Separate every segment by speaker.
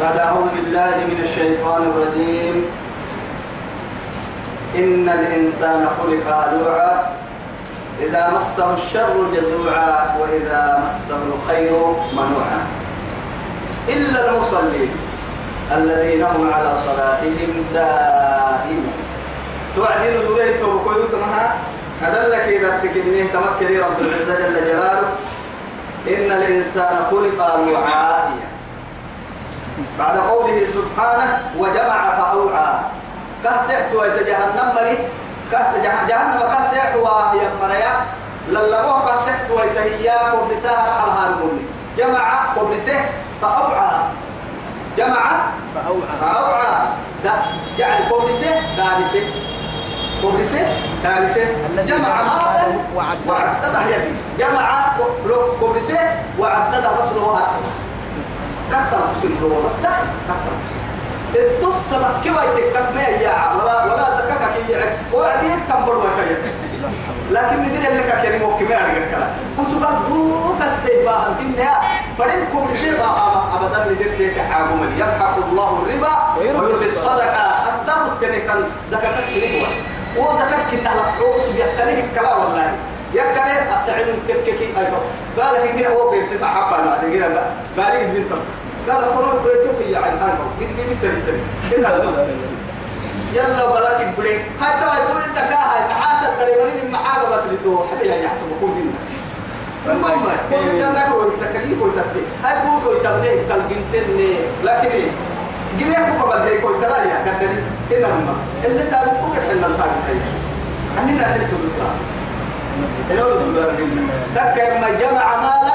Speaker 1: بعد أعوذ بالله من الشيطان الرجيم. إن الإنسان خلق هلوعا إذا مسه الشر جزوعا وإذا مسه الخير منوعا. إلا المصلين الذين هم على صلاتهم دائما توعدين دوريتو بكويوت معها أدلك إذا سكنيه تمكن رب العزة جل جلاله. إن الإنسان خلق هلوعا بعد قوله سبحانه وجمع فأوعى. كاسحت ويتجهنم مري. كاس جهنم كاسحت وهي مريا. للبوه كاسحت ويتهيا وبسهر على هالمني جمع وبسه فأوعى. جمع
Speaker 2: فأوعى.
Speaker 1: فأوعى. دا يعني وبسه دارسه وبسه دارسه جمع مالا وعدده يدي. جمع وبسه وعدده بس له كتر مسلم لولا لا كتر مسلم الدس مكوا يتكت ما هي ولا ولا زكاك كي يعك وعدين تنبر وكيل لكن ندري انك كريم وكما عليك بس بدو كسيبا الدنيا فرين كل سيبا ابدا ندري لك عامل يمحق الله الربا ويربي الصدقه استرد كنك زكاك كريم وزكاك كنا لحوس يقتله الكلام والله يكره أسعد كككي أيضا قال في هو بيرسي صحابة لا دقيقة قال لي بنت قال كنور بريتوك يا عين. أنا قد بيجي تري تري. كده يلا بلاك بري هاي توا توا انت كاها حتى الدريورين المحاجة بتريتو حبيها يحسبكم منا المهم كل ده نكرو التكليف ويتبتي؟ هاي بوكو يتبني تلقنتني لكن جنيه بوكو بدي كوي تلايا قدري هنا هم. اللي تابت بوكو الحين الطاقة هاي عندنا حتة بالطاقة ذكر ما جمع مالا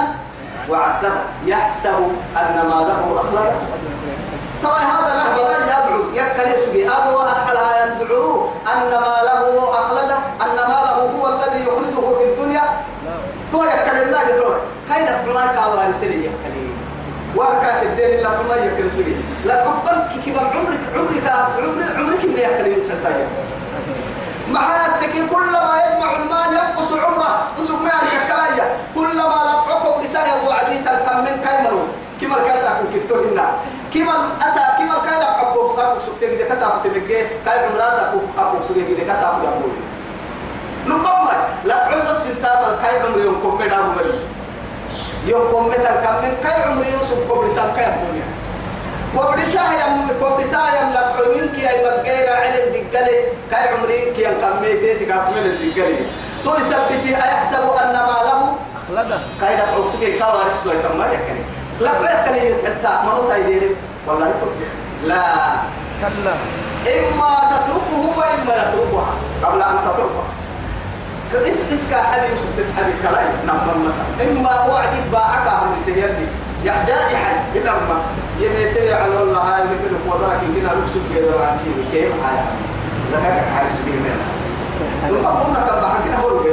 Speaker 1: وعدده يحسب أن ماله اخلده طبعا هذا له بلد يدعو. يكل يسقي أبو أحلى يدعو أن ماله أخلده أن ماله هو الذي يخلده في الدنيا. تو يكل الله يدور كاين بما كاوان سري يكل واركات الدين إلا بما يكل سري لا حبك كيف عمرك عمرك عمرك عمرك من يكل يتحدى معاتك كلما يجمع المال ينقص عمره. وسوق ما يعني كلايا كلما لقعكم لسان وعدي تلكم من كلمة كما الكاسا كنتو هنا. كما أسا كما كاي لقعكم فاكم سوق تجد كاسا كتبجي كاي عمراسا كوكم سوق تجد كاسا كتبجي نقوم. لقعوا بس انتابا كاي عمر يومكم مدار مري يومكم مدار كم من كاي عمر يوسف كم لسان كاي الدنيا وبرسا يم وبرسا يم لا عيون كي أي بغير علم دقلة كاي عمرين كي أنكم ميتة تكمل الدقلة تو يثبتي أيحسب أن ماله
Speaker 2: أخلده
Speaker 1: كاي لا عوسك كوارث ولا كم ما يكني لا بيتني يتحتى ما هو تايدير والله تبدي لا
Speaker 2: كلا
Speaker 1: إما تتركه وإما يتركها قبل أن تتركها كإس إس كحبي وسبت حبي كلاي نعم مثلا إما وعدك باعك هم سيرني يا جائحا بنرمى. يميتي على الله هاي مثل قدرك كنا نكسب كده عن كيف كيف هاي؟ زكاك حارس بيمنا ثم قلنا كم بحكي نقول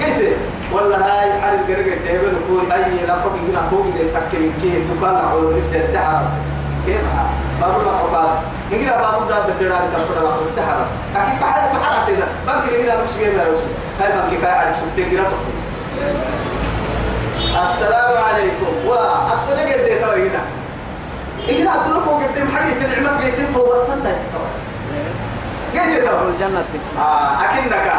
Speaker 1: قلت ولا هاي حارس قرق الدهبل كل أي لابد كنا توقي ده تكلم كيف دكان على لسه الدهر. كيف بابو ما قبض نقول بابو ده بدرا كفر الله الدهر. أكيد بحال بحال عتنا بنك كنا نكسب كده هاي بنك كاي عارف سبت كده السلام عليكم. وحتى نقدر ده توينا إذا أدرك وقدم حاجة النعمة قلت توبة. تنتا يستوى قلت توبة.
Speaker 2: الجنة.
Speaker 1: آه أكنك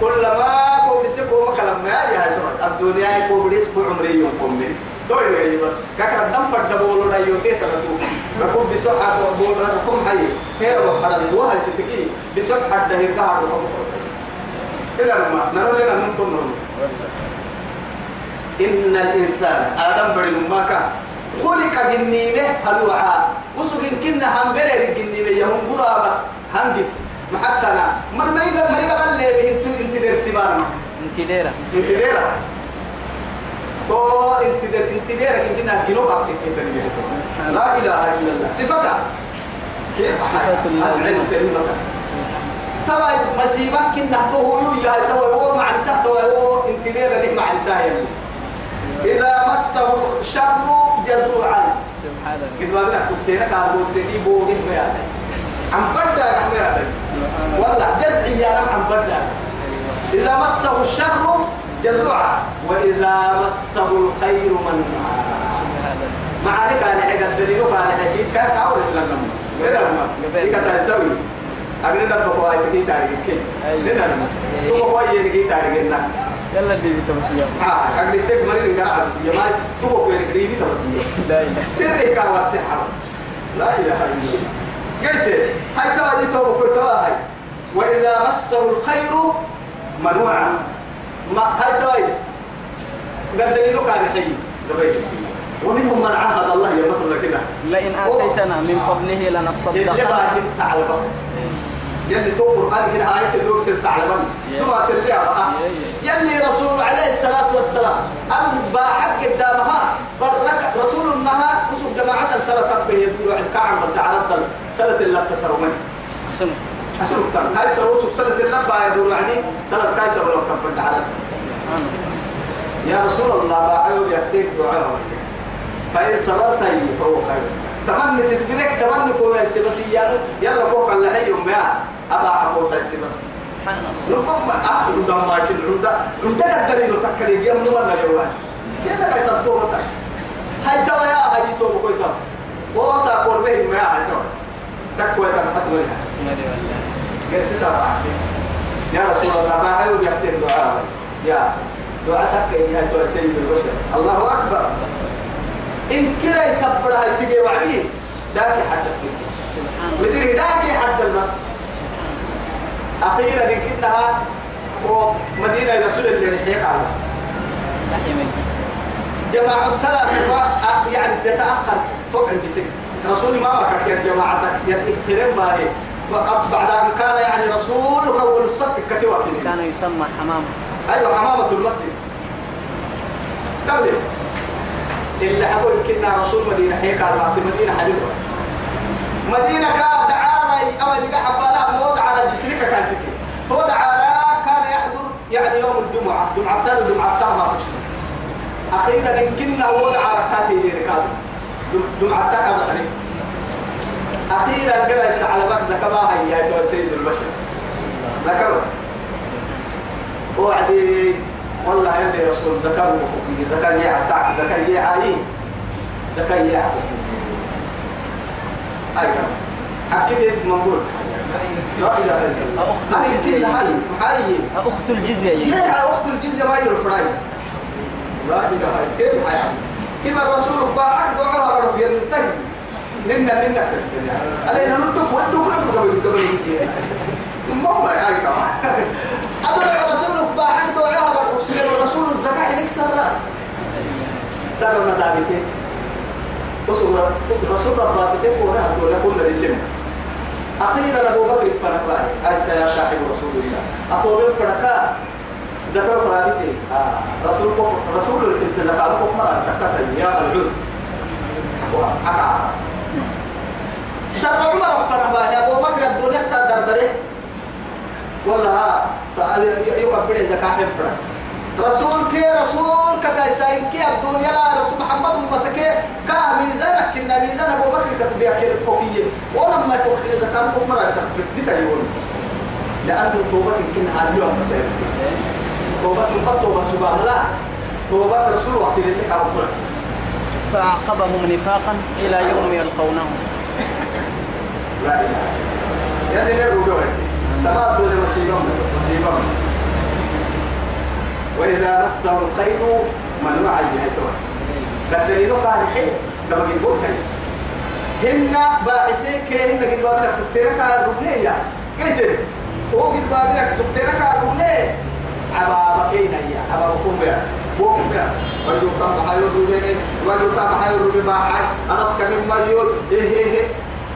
Speaker 1: كلما كوبسي كوما كلام ما يا الدنيا كوبريس كو عمري يوم كومي توي لي بس. كاكا دم فرد بولو لا يوتي تلاتو ركوب بسوح بول ركوم حي. خير وحرد وها ستكي. بسوح حد هيك هذا إلا ما نقول لنا ننتظر إن الإنسان آدم بري ماكا خلق جنينه هلوعا. وسوق كنا هم بري جنينه يهم غرابة هنجي محتنا مر مريقا مريقا بل لي انت انت دير سبان
Speaker 2: انت ديرة.
Speaker 1: انت دير تو انت دير انت دير كنا جنوب عبتك لا إله إلا الله. صفتها كيف؟
Speaker 2: صفة.
Speaker 1: طبعا مسيبك كنا هو يا هو مع نساء هو انت لك مع نساء إذا مسه الشر جزوعا.
Speaker 2: سبحان الله.
Speaker 1: قد ما بنحكم تينا قالوا تدي بوغي بيادي عم بدأ قحنا يادي والله جزعي يا رب عم بدأ إذا مسه الشر جزوعا. وإذا مسه الخير منوعا معارك أنا حق الدليل وكان حكي إيكا تسوي أقول لك بقوا أي. تاريخ كي
Speaker 2: أيوة.
Speaker 1: لنا تو بقوا يرجع تاريخ لنا
Speaker 2: يلا دي بتمسيا
Speaker 1: ها أقول لك مريض قاعد بس يا ماي تو بقوا يرجع تبصير
Speaker 2: لا. إله
Speaker 1: سر كان واسحة لا إله إلا الله. قلت هاي توا دي تو توا هاي. وإذا مسه الخير منوعا ما هاي توا قد دليلك على حي. دبي ومنهم من عاهد الله يا مثل كده.
Speaker 2: لئن آتيتنا من فضله
Speaker 1: اللي
Speaker 2: لنصدقن
Speaker 1: على البحر يلي تو قرآن من آية اللي بسل ثعلبان
Speaker 2: Yeah.
Speaker 1: ثم تسليها بقى. يلي رسول عليه الصلاة والسلام أبو حق قدامها فرك رسول النها وسب جماعة سنة تبه يدور عند كعب تعالى سنة اللي تسروا منه
Speaker 2: شنو
Speaker 1: أسرق تام هاي سروسك سنة اللبا يدور عندي سنة كايسر ولو كان فرد على يا رسول الله باعوا يكتيك دعاء فإن صبرت فهو خير. تمني تسبرك تمني كوي بس يلا يلا فوق الله يوم يا. أبا عبود بس.
Speaker 2: سبحان الله.
Speaker 1: ربما أهل دم ما كل عمدة عمدة الدليل تكلي يوم نور اليوم كيف قاعد تطوبة هاي توا يا هاي توبة كوي توا وسا قربه ما هاي توا تكوي تم
Speaker 2: والله.
Speaker 1: جلسة سبعة يا رسول الله ما هاي ويكتب دعاء يا. دعاء تكي هاي توا سيد البشر. الله أكبر. إن كرا يكبر هاي تجي وعدي ذاك حد مدري ذاك حد المسجد أخيرا يمكنها ومدينة رسول الله يحيق على جماعة السلام ف- يعني تتأخر طبعا بسك رسول ما وقت يا جماعة يتكرم باهي. بعد أن كان يعني رسول أول الصف كتوى
Speaker 2: كان يسمى حمام
Speaker 1: أيوة حمامة المسجد. قبل. اللي حقول كنا رسول مدينة هيك على مدينة حلوة. مدينة كا دعارة أو اللي حبالها موت على الجسريكة كان سكي. تود على كان يحضر يعني يوم الجمعة. جمعة تاني جمعة تاني ما تشتري. أخيرا يمكننا وضع على كاتي دي ركاب جمعة تاني هذا عليه أخيرا كده يسعى بك زكباها يا سيد البشر. زكبت وعدي والله يلي رسول ذكر وكوكي ذكر يا عساك ذكر يا عايين ذكر يا أيوة. حكيت منقول لا إله إلا الله.
Speaker 2: أخت الجزية. أخت الجزية. يا
Speaker 1: يا أخت الجزية ما يرفعي لا إله كيف حياة كيف الرسول باعك دعوها رب ينتهي. لنا لنا. علينا ندك ودك ندك قبل قبل. ما هو يعني أدرك الرسول باعك دعوها رب الرسول الزكاة لك سر. سر ندابته وصور رسول رب باسته فورا هدول كل للم أخيرا أبو بكر فرقا أي يا صاحب رسول الله. أطول الفرقا ذكر فرابتي آه. رسول رسول انت ذكركم مرة كتبت يا العود شر عمر فرقا يا أبو بكر الدنيا تدردره والله يقبل زكاة فرق رسول كي رسول كتا ساين كي الدنيا لا رسول محمد أمتك كا ميزانك كنا ميزان أبو بكر كتبيا كي الكوكية ولما توحي زكاة كمرة كتبت يقول لأنه توبة كنا اليوم مسير. توبة من توبة سبحان الله. توبة رسول وقت اللي كان
Speaker 2: فأعقبهم نفاقا إلى يوم يلقونه.
Speaker 1: لا إله يعني نرجو تبعت دون مصيبة بس مصيبة وإذا مسه الخير من معي هيتوا. بدليل قال حي لما يقول هي هن باعسين كي هن قد بابنك تبتيرك على الربنية قلت هو قد بابنك تبتيرك على الربنية عبا بكينا يا. عبا بكم يا بكم يا ويجو طم حيور ربنين ويجو طم حيور ربنين ما حي أنا سكمل ما يقول. إيه إيه إيه.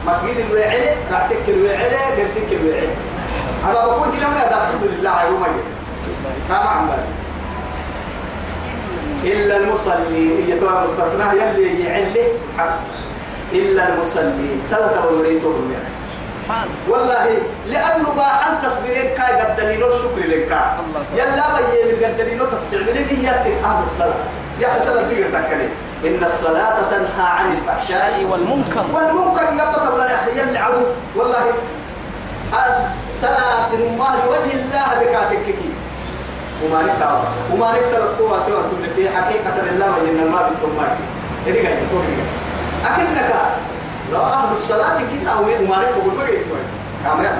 Speaker 1: مسجد الوعلة رعتك الوعلة درسك الوعلة عبا بكون كلام لا الحمد لله يوم كما عمل. إلا المصلين يتوى مستثنى يلي يعله سبحانه إلا المصلين سلطة وريتهم يعني والله لأنه ما أن تصبرين كاي قد دليلو الشكر لك. يلا بيي قد دليلو تستعملين إياتك أهل الصلاة. يا حسن الذكر تكلي إن الصلاة تنهى عن الفحشاء
Speaker 2: والمنكر.
Speaker 1: والمنكر يبقى يا أخي يلي عدو. والله صلاة الله لوجه الله بكاتككي وما نكتا بس وما نكسر قوة سوى تملكي حقيقة لله وإن الماء بالتماك إذا قاعد تقول أكنك لا أهل الصلاة كنا وما نبغوا ما يتوي كما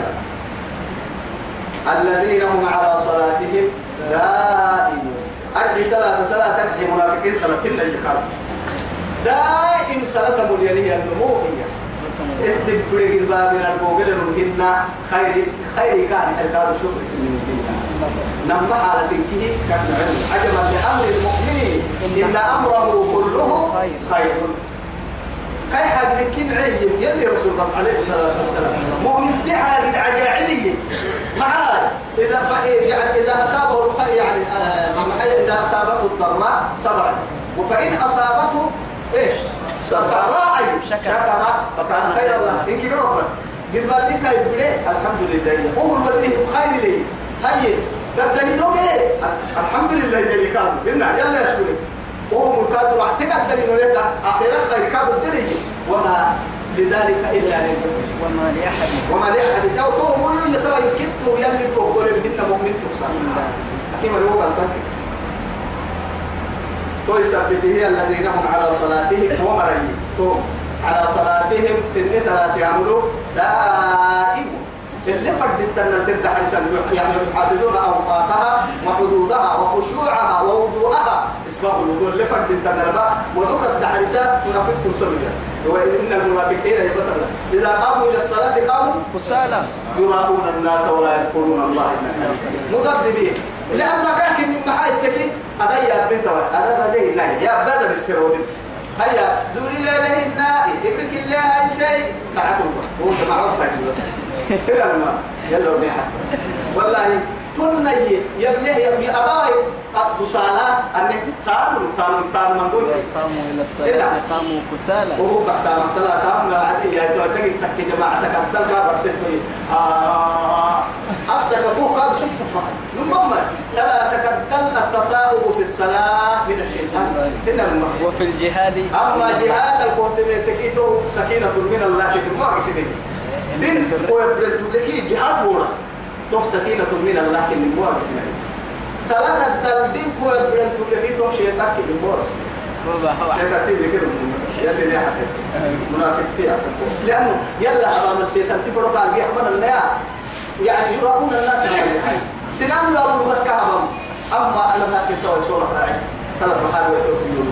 Speaker 1: الذين هم على صلاتهم دائمون. أرحي صلاة صلاة أرحي منافقين صلاة كنا يخاف. دائم صلاة مليانية النمو هي استبقى قد بابنا البوغل نمهن خير خير كان الكاد شكر سنين نما حالة كيه كان عجبا لأمر المؤمنين إن أمره كله خير. كي حاجة كين عين يلي رسول الله عليه الصلاة والسلام مؤمن تحاجة عجائبية معاه إذا يعني إذا أصابه الخير يعني آه إذا أصابته الضراء صبر. وفإن أصابته إيش؟ سراء شكر فكان خير الله إن كبر ربنا قد ما بك يقول الحمد لله هو المدري خير لي. هاي قدني نوم الحمد لله اللي كان إنا يلا يشكرك وهم الكادر اعتقد دليل لك أخيرا خير كادر دليل. وما لذلك إلا لله.
Speaker 2: وما لأحد.
Speaker 1: وما لأحد. أو تو مولو يترى يكتو يلي تقول منا مؤمن تقصى أكيد هو قال تو يثبته الذين هم على صلاتهم ومرأي تو. على صلاتهم سن صلاة يعملوا دائم. اللي فرد التنة تبدأ حرسا يعني يحافظون أوقاتها وحدودها وخشوعها ووضوءها. اسمه الوضوء اللي فرد بقى وذكر حرسا منافق تمسلوا وإن المنافقين يبطل إذا قاموا إلى الصلاة قاموا
Speaker 2: كسالى
Speaker 1: يراؤون الناس ولا يذكرون الله مذبذبين. لأن كان من محايد كفي هذا يا بيت هذا ليه لا يا بدر السرود هيا زوري لا له النائي إبرك الله هاي شيء. ساعتهم هو معروف بس. كده ما. يلا ريحة والله تني يبليه يبلي أباي صلاة أنك تعمل تعمل تعمل من دون
Speaker 2: قاموا إلى الصلاة قاموا كسالى
Speaker 1: وهو بعد ما صلاة تعمل عادي يا تو تجي تحكي جماعتك أبدل كابر سيتوي أفسك أبوه قال سبت نمم صلاتك أبدل التثاؤب في الصلاة من الشيطان هنا
Speaker 2: وفي الجهاد
Speaker 1: أما جهاد القوت تكيتو سكينة من الله كده ما قصدي دين ويبرد لكي جهاد بورا تو سكينة من الله كده ما قصدي صلاة الدين كو يبرد لكي تو كده ما قصدي شيطان تيجي كده يا سيدي حتى منافق تي أسكو لأنه يلا أمام الشيطان تفرق على الجيح من النيا يعني يراؤون الناس سنان لا أقول بس كهبهم أما أنا ما كنت أقول سورة راعيس صلاة محال ويتوكل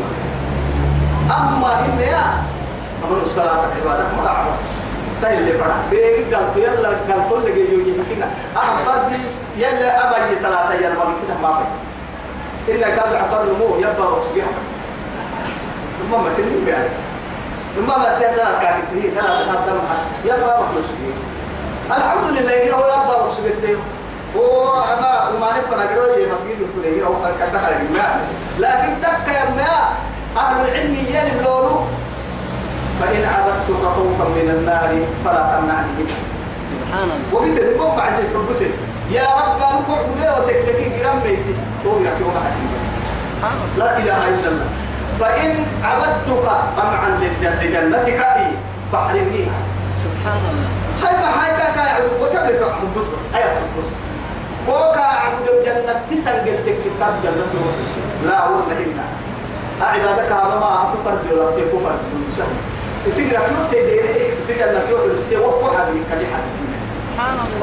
Speaker 1: أما إن يا أمر الصلاة ما عبس تاي اللي فرح. بين قلت يلا قلت اللي جيجو يمكن أهم فردي يلا أبي صلاة يلا ما بكنا ما بي إن كاد عفر نمو يبقى وصبيح ثم ما تنين يعني ثم ما تيسا كاكي تهي سنة تقدم يبقى مخلص الحمد لله هو يبقى وصبيح وما وما نفنا قالوا لي مسجد كل هو كذا لكن تبقى يا أهل العلم يلولو فإن عبدتك خوفا من النار فلا تمنعني
Speaker 2: سبحان الله.
Speaker 1: وقلت لكم بعد الحبس. يا رب أنك عبدي وتكتكي جرام ميسي تقول لك يوم أحد بس
Speaker 2: سبحان الله.
Speaker 1: لا إله إلا الله. فإن عبدتك طمعا لجنتك فاحرمنيها
Speaker 2: سبحان الله.
Speaker 1: هاي ما هاي كا كا يعبد وتبلي تعبد بس. أي بس كوكا عبد الجنة تسنجل تكتب جنة لا ورنا هنا عبادك هذا ما تفرد ولا تكفر. سهل يصير كل تدير يصير أن تروح السوى واحد من كل حد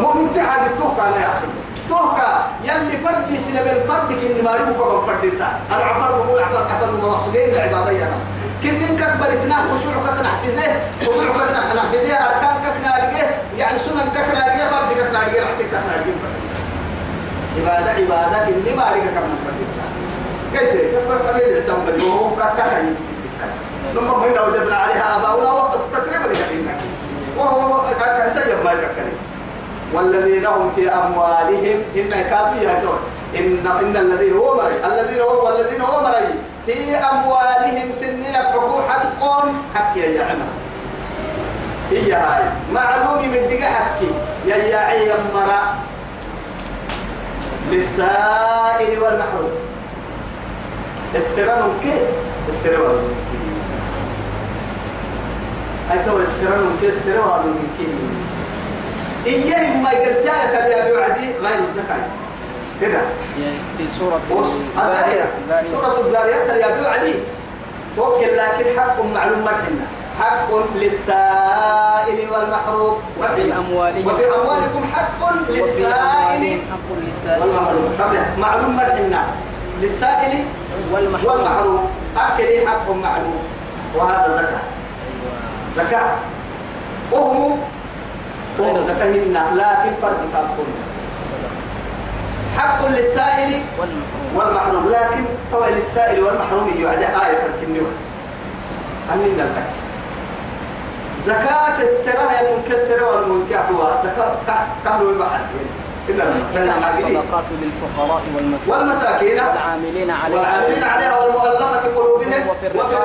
Speaker 1: مؤمن تحد توكا أنا يا أخي توكا يلي فردي سنة بين فردك إن ما ربك من فردتا أنا عفر مو عفر عفر مواصلين العبادة يا كن من كبر اتنا خشوعك تنحفظه خضوعك تنحفظه أركانك تنارجه يعني سنن تنارجه فردك تنارجه رحتك تنارجه عبادة عبادة إني ما ربك من فردتا قلت يبقى قليل التنبل وهو كتكه لما هنا وجدنا عليها آباؤنا وقت تقريبا يقينا وهو كسيب ما يذكرين والذين هم في أموالهم إن كافية إن إن الذين هو مري الذين هو والذين هو مري في أموالهم سن يفعقوا حق حق يا جعنا هي هاي. معلوم من دقة حكي. يا يا مرا. للسائل والمحروم. السران كي السران هاي تو السران كي السران كي إياه ما يقرسها تلي بوعدي غير الذكاء هنا
Speaker 2: في سورة
Speaker 1: الذاريات سورة الذاريات تلي بوعدي وكل لكن حق معلوم مرحنا حق للسائل والمحروم.
Speaker 2: وفي أموالهم.
Speaker 1: وفي أموالكم حق للسائل.
Speaker 2: أموالهم حق للسائل.
Speaker 1: والمحروم. طب معلوم مرحنا للسائل
Speaker 2: والمحروم.
Speaker 1: أكل حق معلوم؟ وهذا زكاة زكاة. وهم وهم زكاهن لكن فرق كافون حق للسائل
Speaker 2: والمحروم.
Speaker 1: لكن طوى للسائل والمحروم يعد آية الكنوة أننا لك زكاة السراء المنكسرة والمنكحة. زكاة كهرو البحر
Speaker 2: الصدقات للفقراء والمساكين
Speaker 1: والمساكين.
Speaker 2: والعاملين عليها.
Speaker 1: والعاملين عليها والمؤلفة قلوبهم
Speaker 2: وفي الرقاب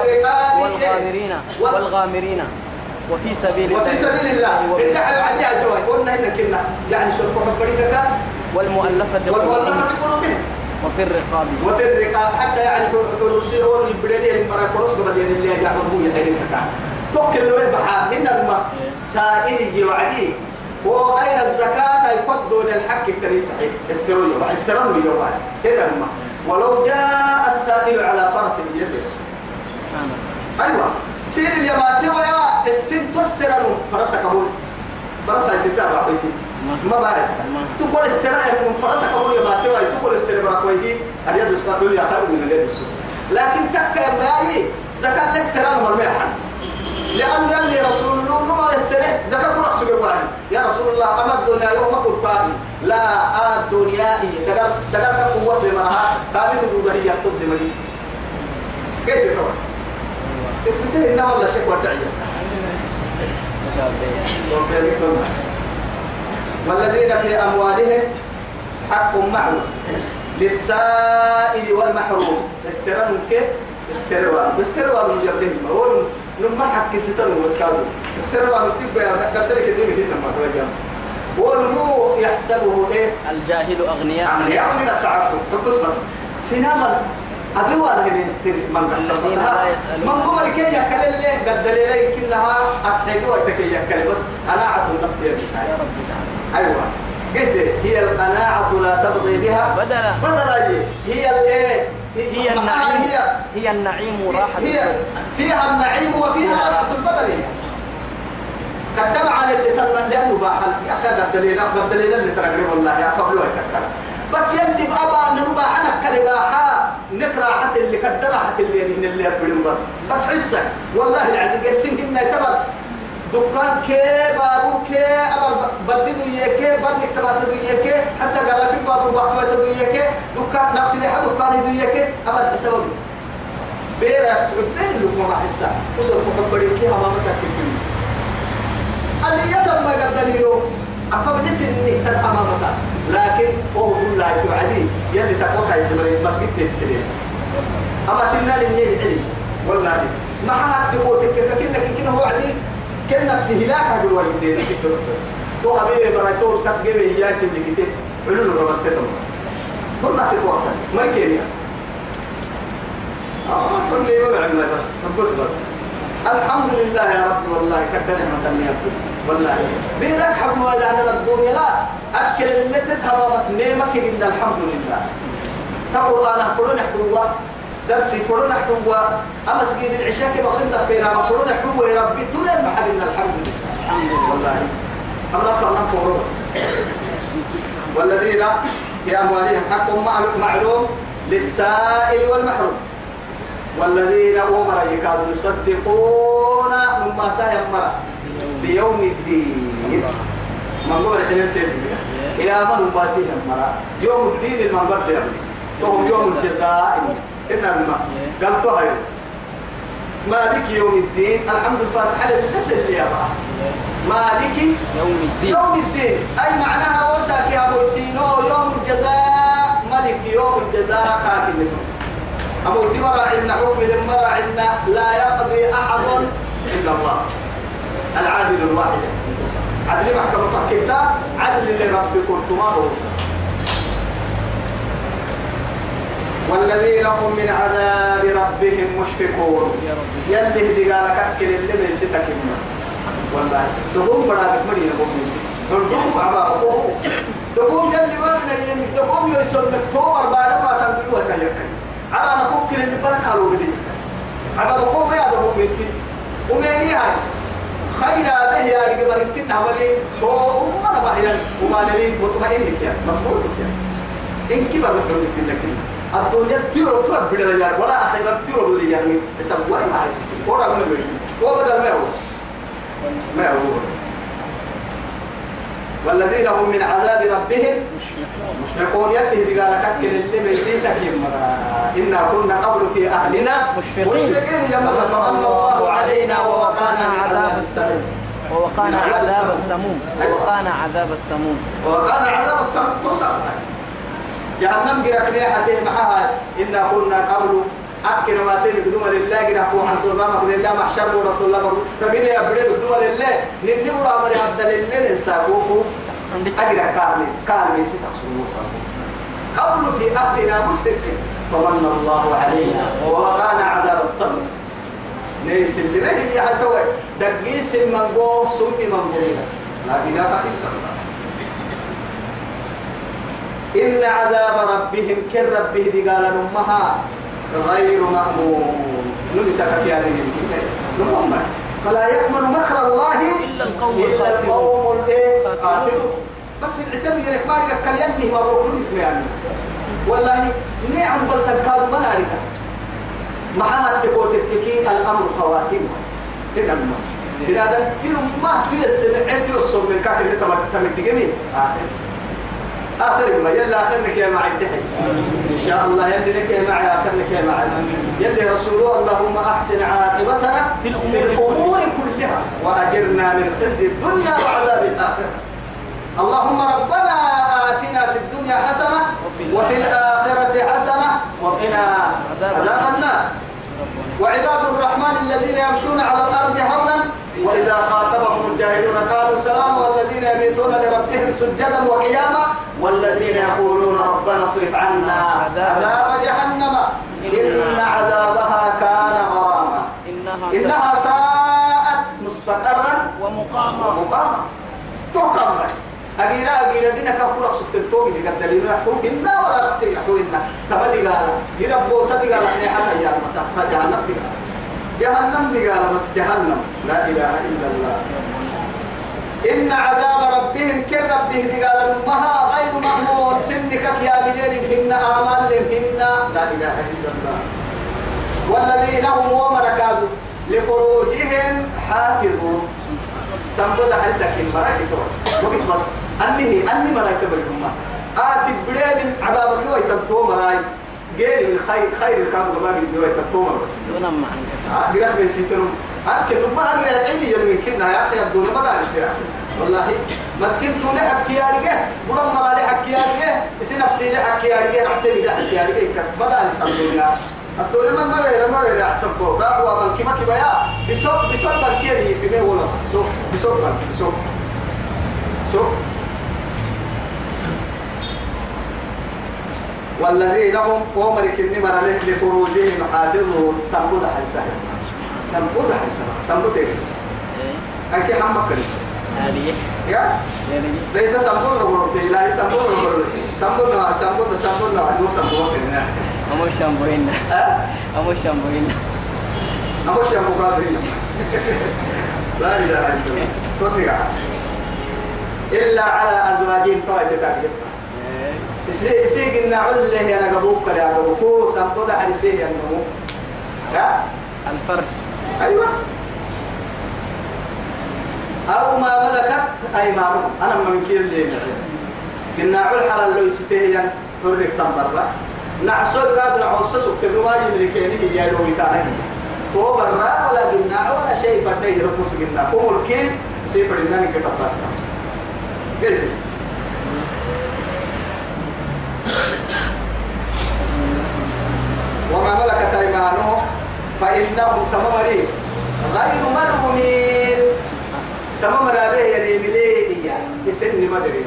Speaker 2: والغامرين.
Speaker 1: وال-
Speaker 2: والغامرين. وفي سبيل الله.
Speaker 1: وفي سبيل الله إن حلو عديها الدواء قلنا هنا كنا يعني شركوا حبريك
Speaker 2: والمؤلفة قلوبهم
Speaker 1: والمؤلفة قلوبهم.
Speaker 2: وفي الرقاب.
Speaker 1: وفي الرقاب. حتى يعني فروسي هو يبدأ المرا كروس قبل ين اللي يعمل هو يحيي الحكا توكل له بحا إن الماء سائل يجي وعدي. وغير الزكاة؟ يقضون الحق كريم تحي السروية وعن السروية وعن هنا الماء ولو جاء السائل على فرس يبي
Speaker 2: سبحان الله.
Speaker 1: أيوة سير اليماتي ويا السن تسرن فرسك هو. فرسك يسدى بحيتي ما بعرف. تقول السنة من فرسك هو اليماتي ويا. تقول السنة براكويه اليد السفلى يا خير من اليد السفلى لكن تك يا ماي. زكاة للسنة مرميحا لأن اللي رسول الله ما السنة؟ زكاة أحسن يقول يا رسول الله أما الدنيا يوم قرطاني لا آه الدنيا دقر دقر قوة لمرها ثابت الوضعية يفتض مني كيف يقول؟ اسمته إنه والله شيء ودعية والذين في أموالهم حق معلوم للسائل والمحروم. السران كيف السروان السروان يبلغ هو نما حق ستر ومسكادو السروان تبقى قدرك اللي من هنا ما توجه ونمو يحسبه إيه
Speaker 2: الجاهل أغنياء
Speaker 1: يعني من التعفف بس بس سينما أبي ولا هنا السر من
Speaker 2: يسألون.
Speaker 1: من قبل كي يكل اللي قد دليل يمكنها أتحيق ويتكي يكل بس أنا عطل نفسي
Speaker 2: يا
Speaker 1: أيوة قلت هي القناعة لا تبغي بها
Speaker 2: بدلا
Speaker 1: بدلا هي الايه
Speaker 2: هي النعيم.
Speaker 1: هي؟
Speaker 2: هي النعيم وراحة
Speaker 1: هي
Speaker 2: البدن.
Speaker 1: فيها النعيم وفيها راحة البدن. قدم على اللي تنمى لأنه باحل يا أخي قد دلينا قد دلينا اللي تنقرب والله يا قبل ويتكلم بس يلي بابا نربا حنا كلباحا نكره حتى اللي كدر حتى اللي من اللي بس. بس حسك. والله العظيم قرسين هنا تبر دكان كي بابور كي أبر بددوا يكي بدك تبات يكي حتى قال في بابور بطوة يكي دكان نفس اللي حد دكان يدو يكي أبر حسابه بير السعود بير لكم مع حسا وصل محبرين كي همامك تكتبين يتم ما قدرينه أقبل سنة تن أمامك لكن هو كل لا توعدي يلي تقوى يجمرين بس قلت تتكلم أما تنا للنيل علم والله ما حد تقول كنا كنا هو عدي كن نفسه هلاك أقول وين تو حبيبي برايتو هي تملي كتير علول ربطتهم كنا تتوقع. ما كينيا آه كل يوم عمل بس. بس بس. الحمد لله يا رب والله كد نعمة من يبدو والله. بيرك حب ما على الدنيا لا. أكل اللي تتهمت نيمك إن الحمد لله. تقول أنا فرون حبوة درسي فرون حبوة أما سجيد العشاء كي مغرب دفينا ما فرون حبوة يا ربي طول المحل الحمد لله.
Speaker 2: الحمد لله.
Speaker 1: والله أما فرنا فورس والذين في أموالهم حق معلوم للسائل والمحروم. والذين أمر يكادوا يصدقون مما سيمر بيوم الدين. من قبل حين تدري يا من باسي يمر. يوم الدين المنبر ده تو يوم الجزاء. إن الماء قال هاي مالك يوم الدين؟ الحمد الفاتحة للنسل اللي يبقى مالك
Speaker 2: يوم الدين.
Speaker 1: يوم الدين. أي معناها وساك يا موتينو يوم الجزاء. ملك يوم الجزاء. كافي أبو تمر عنا حكم لمر عنا لا يقضي أحد إلا الله. العادل الواحد. عدل محكمة. فكتا عدل لرب كنتما بوسا والذين هم من عذاب ربهم مشفقون.
Speaker 2: يا
Speaker 1: يلي هدي قالك أكل اللي من ستك والله تقوم برابك مرينا مؤمن تقوم عبابه تقوم يلي ما من يمك تقوم يسول مكتوبر بعد ما تنبلوها كيكي على أنا كوكل اللي برك هلو بدي عبابه قوم يا دبو منتي ومين هاي. خير هذا يا رجل بركين عملي تو أمنا بحيان. وما نبي مطمئن كيا مصبوط كيا إن كبر بقول لك الدنيا تيرو ترى بدل يعني ولا أخيرا تيرو بدل يعني حسب وين ما هيسكت ولا من بيجي. هو بدل ما هو. ما هو. والذين هم من عذاب ربهم مشفقون. يده قال كتل اللي ميتين إنا كنا قبل في أهلنا
Speaker 2: مشفقين.
Speaker 1: لما فمن الله علينا ووقانا من عذاب السعير
Speaker 2: ووقانا
Speaker 1: من عذاب السموم.
Speaker 2: السموم. ووقانا عذاب السموم.
Speaker 1: وقال عذاب السماء توسع. جهنم جرك لي حديه معها. إنا كنا قبل أكل ما تين بدون لله جرا فو عن سورة ما بدل الله محشر ورسول الله ربنا يبدي بدون لله. نني برا مري عبد لله أجرا كامل كامل يسيت موسى. قبل في أهلنا مشركين فمن الله علينا ووقانا عذاب السماء ليس اللي ما هي هتوي دقيس المنقو سمي منقوية لا إله إلا الله. إن عذاب ربهم كن ربه دي قال نمها غير مأمون. نمسك يا نمهم فلا يأمن مكر الله
Speaker 2: إلا القوم
Speaker 1: إلا
Speaker 2: الخاسرون.
Speaker 1: بس العتم يرك ما لك كل يلي مبروك اسمه يعني. والله نعم بل تنكال منارك. معها تكوت التكين الأمر خواتيم. إنما إذا ده تلو ما تيسر عتي الصوم من كاك اللي تجميل آخر. آخر ما يلا آخرك يا معي الدحي. إن شاء الله يلي لك معي آخرك يا معي. يلي رسوله اللهم أحسن عاقبتنا
Speaker 2: في الأمور
Speaker 1: في الأمور كلها وأجرنا من خزي الدنيا وعذاب الآخرة. اللهم ربنا آتنا في الدنيا حسنة وفي الآخرة حسنة وقنا عذاب النار. وعباد الرحمن الذين يمشون على الأرض هونا وإذا خاطبهم الجاهلون قالوا سلام والذين يبيتون لربهم سجدا وقياما والذين يقولون ربنا اصرف عنا عذاب جهنم إن عذابها كان غراما.
Speaker 2: إنها
Speaker 1: ساءت مستقرا
Speaker 2: ومقاما.
Speaker 1: ومقاما. تحكم أجينا أجينا دينا كفر أقصد دي قد دليل حكم إنا ولا تلحو إنا. تبدي قال يربو تدي قال أني حتى يا متى جهنم دي قال جهنم دي قال بس جهنم. لا إله إلا الله. إن عذاب ربهم كن ربه دي قال أمها غير مأمون سنك يا بليل إن آمال إن لا إله إلا الله. والذين هم ومركادوا لفروجهم حافظون. سنبدا حرسك المراكي تو وقت بس. أني أني مراكي بالكم آتي بدأ العبابك ويتبتو مراي. غير الخير خير الكام قبابي ويتبتو مراي بس
Speaker 2: دون معا
Speaker 1: آه دقات بيسيتنم أكل ما أقدر أعيني يلمين كنا يا أخي الدنيا ما دارش يا أخي. والله مسكين تولي حكي يا رجال. برم مرا لي حكي يا رجال. يصير نفسي لي حكي يا رجال. رحت لي حكي يا رجال. ما دارش الدنيا الدنيا ما ما غير أحسن بو. راهو بنكي ما كبايا بسوق بسوق بنكي في مي ولا سوق بسوق بنكي بسوق. والذين هم أمرك النمر له لفروجهم حافظون سنبود حيسا سنبود حيسا سنبود إيه؟ أنك حمك كريم يا؟ ليس سنبود في لا سنبود نقول سنبود نوع سنبود سنبود نوع. نو سنبود كريم
Speaker 2: أمو شامبوين أمو شامبوين
Speaker 1: أبوش يا مقابلين لا إله إلا الله. إلا على أزواجهم. طائفة كاكدتها إسي إسي قلنا عله أنا قبوك يا قبوك هو سنبود حرسيه يا نمو ها؟
Speaker 2: الفرج
Speaker 1: أيوة. أو ما ملكت أيمانهم. أنا من كير اللي نعلم قلنا عل حلال لو يستهيا حرك تنبرا نعسل كاد نعوسس الرواج ملكينه يا لو يتانه تو برا ولا قلنا ولا شيء فردي ربوس قلنا كم الكين سيفر إنني كتب بس قلت وما ملكت أيمانهم فإنهم تمامرين غير ملومين. تمام رابه يعني مليدية يسن ما دري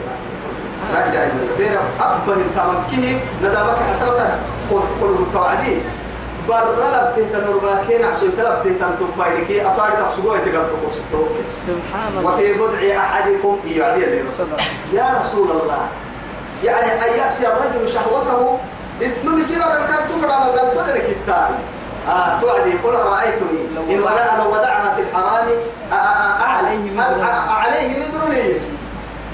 Speaker 1: رجع الدير أبه تمام كه ندامك حسرته قل قل توعدي. برا لبته تنورباكين عشان تلبته تنتفايلكي أطارد أحسبوه تقبل تقصتو
Speaker 2: سبحان الله.
Speaker 1: وفي بضع أحدكم يعدي يا رسول الله. يعني أن يأتي الرجل شهوته نسير الركان تفرع من قلتون لك التالي. آه توعدي قل أرأيتني؟ إن ودع لو ودعها في الحرام
Speaker 2: عليه وزر.
Speaker 1: لي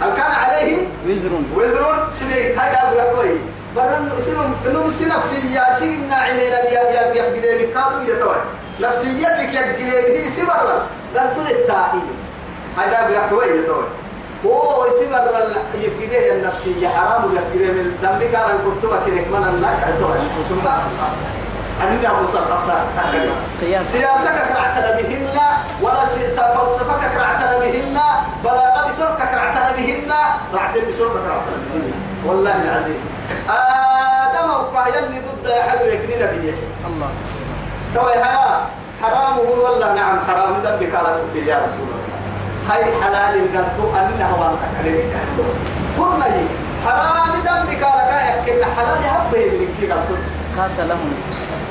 Speaker 1: هل كان عليه
Speaker 2: وزر.
Speaker 1: وزر؟ شديد هذا أبو يقوي برن سنم إنه سي نفسي يا سينا عمينا يا يا يا بدي بكادو يتوه نفسي يسك يا بدي هي سبرا قال تقول التائي هذا أبو يقوي يتوه هو سبرا يفقده النفسية حرام يفقده من ذنبك على الكتب كنك من أننا سياسك كرعتنا بهن ولا فلسفك كرعتنا بهن ولا كرعتنا بهن. بسرك كرعتنا بهن. والله العظيم. آدم وكايا اللي ضد حلو يكنين بيه
Speaker 2: الله.
Speaker 1: توي ها حرامه والله نعم حرام ذنبك على كفر يا رسول الله. هاي حلال القلب أننا هو عليك ثم هي حرام ذنبك على كايا حلال هبه من كي قلب.
Speaker 2: خاص لهم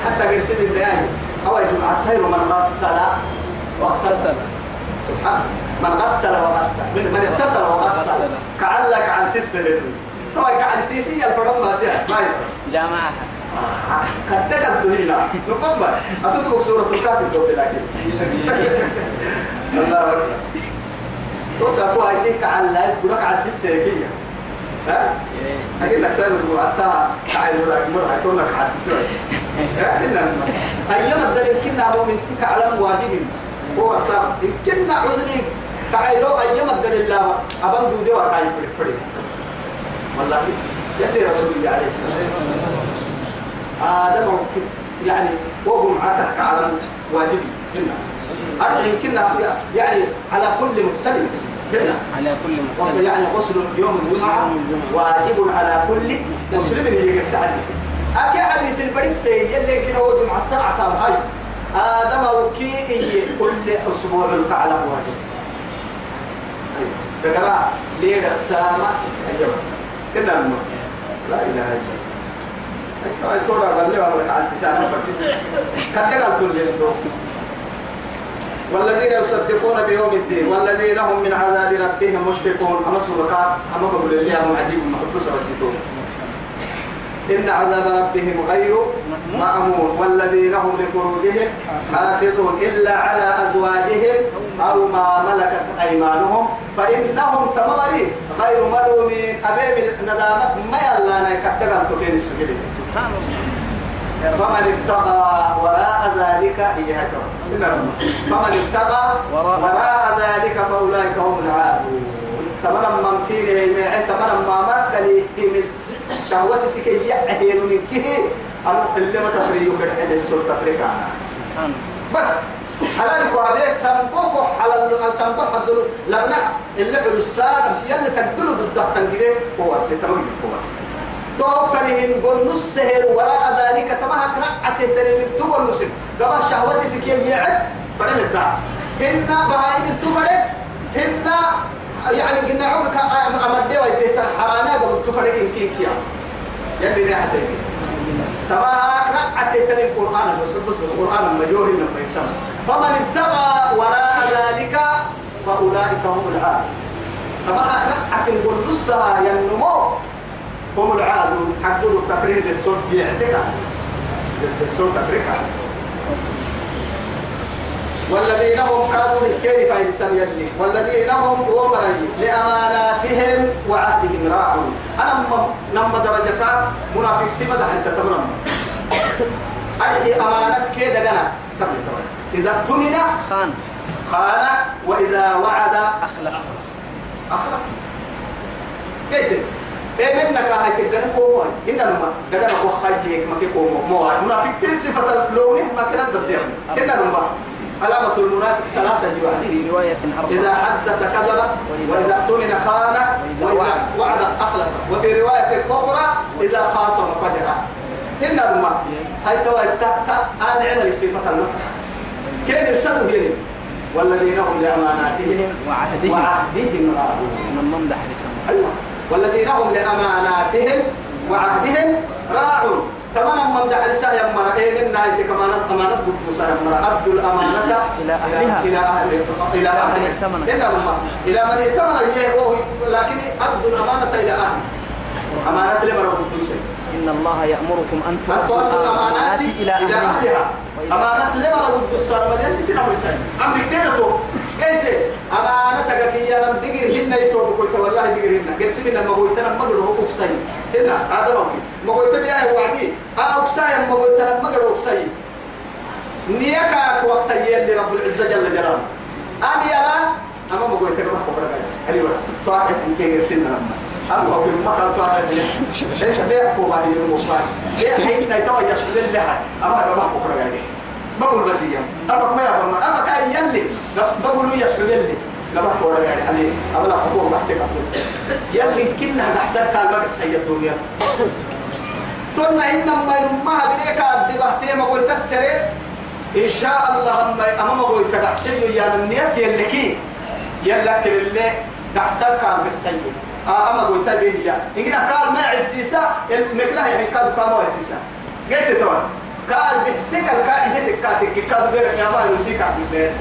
Speaker 1: حتى قرسل الله. أو يجمع الطير من غسل وأغتسل. سبحان. من غسل وغسل. من من اغتسل وغسل.
Speaker 2: غسل.
Speaker 1: كعلك عن سيسل طبعا كعن سيسي الفرم ما تيا قد تقدر هنا نقبل أتدرك سورة الكافر لكن الله أكبر. وسأقول هاي سيك على برك عن سيسي ها؟ أكيد لك سأل المؤتى تعالوا لك مرة تقول لك حاسس شوي إنما أيام الدليل كنا هو من تك على واجب هو صار كنا عذري تعالوا أيام الدليل لا أبان دودي وكاي فريق فريق. والله يلي رسول الله عليه الصلاة والسلام. آدم يعني وهم عتك على واجب هنا أرجع كنا يعني على كل مختلف هنا
Speaker 2: على كل مختلف
Speaker 1: يعني غسل يوم الجمعة واجب على كل مسلم اللي يقرأ حديث. أكي حديث البريس يلي كنا هو جمعة طلعة هاي. آدم وكي إيه كل أسبوع تعالى واجب. تقرأ ليلة سامة أيوة كنا نمر. لا إله إلا الله. تورا بلي ولا كعال سيسان كنا قلت لي والذين يصدقون بيوم الدين والذين هم من عذاب ربهم مشفقون. أما سورة أما بقول الله هم عجيب محبوس وسيتون إن عذاب ربهم غير مأمون. والذين هم لفروجهم حافظون. إلا على أزواجهم أو ما ملكت أيمانهم. فإنهم تمري غير ملومين. أبيب الندامة ما يلا نكتغل تكين السجلين فمن ابتغى وراء ذلك فمن ابتغى
Speaker 2: وراء-
Speaker 1: ذلك فأولئك هم العادون. تمنى ممسين تمنى ما مات لي من شهوة سكي يعهين من كه أنا اللي ما تفريو كده السلطة تريكانا
Speaker 2: سبحان الله
Speaker 1: بس حلال كوابيس سنبوكو حلال سنبو حدلو لبنا اللي حلوسان بس يلي تقدلو ضد تنقلي هو سيتمنى هو توكلهن قول نص سهل وراء ذلك تما هكرعته تنين تقول نص قبل شهوتي سكي يعد فرم الدعاء هن بهايم تفرق هن يعني قلنا عمرك أمدي ويتهت حرامي قبل تفرق إن كين كيا يلي نحن تيجي تما هكرعته تنين قرآن بس بس بس قرآن مجوري لما يتم. فمن ابتغى وراء ذلك فأولئك هم العادون تما هكرعته قول نصها ينمو. هم العادون حقوا التقرير الصوت بيعتقى الصوت تقريبا والذين هم كانوا للكير فايدسان يلي والذين هم ومري لأماناتهم وعهدهم راعون. أنا نم درجة منافق تمدح ستمنم أي أمانة كيدا جنا تبلي تبلي إذا اؤتمن
Speaker 2: خان.
Speaker 1: خان. وإذا وعد
Speaker 2: أخلق
Speaker 1: أخرف كيف؟ منك هاي تقدر كومو إن لما قدر أبو خايك ما كي كومو مو منافق صفة اللون ما كنا تبدأ إن لما علامة المنافق ثلاثة
Speaker 2: في رواية
Speaker 1: إذا حدث كذب وإذا اؤتمن خان وإذا وعد أخلف وفي رواية أخرى إذا خاصم فجر إن لما هاي توا تا أنا عمل صفة المتر كين السنة هي والذين هم لأماناتهم
Speaker 2: وعهدهم
Speaker 1: وعهدهم راعون
Speaker 2: من ممدح
Speaker 1: أيوة والذين هم لأماناتهم وعهدهم راعون. تماما من دع رسالة يمر. إيه من نايت كمان أمانة قدوسة يمر. أدوا الأمانة
Speaker 2: إلى أهلها.
Speaker 1: إلى أهل إلى أهل.
Speaker 2: من ائتمن.
Speaker 1: إن الله إلى من ائتمن. هي هو لكن أدوا الأمانة إلى أهل. أمانة لمر قدوسة
Speaker 2: إن الله يأمركم أن
Speaker 1: تؤدوا الأمانات
Speaker 2: إلى أهلها.
Speaker 1: أهلها. أمانة لما رد السر مليان سنة مرسل أمر كتيرتو قلت أمانة كي رب دقير هنا يتوب قلت والله دقير هنا. قلت سبنا ما قلت أنا ما قلت أكسي هنا هذا ممكن ما قلت بيا وعدي. أكسي ما قلت أنا قلت أكسي نيكا وقت يلي رب العزة جل جلاله. أنا يلا أما ما قلت لك لك أيوة. طاعة أنت غير سنة لما. أما في المكان طاعة ليش بيع كوما هي المصباح بيع حين يتوى يسكن لها أما ما قلت لك بقول بس يوم أبغى ما يبغى ما. كأي يلي. بقول له يسكن لي لما لك يعني عليه أما لا حكومة بحسك يلي كنا بحسك كان ما بحسي الدنيا. تقولنا إنما ينمها بليك الدبحتين ما قلت السرير إن شاء الله أما أما ما قلت تحسين يا يلكي يلك اللي تحسن كان بحسين آه أما قلت به يا. إن قال ما عيد سيسا. المكلا يعني كام هو سيسا. قلت توا قال بحسك القاعدة تكاتك كاد بيرك يا ما يوسيك عبد البيت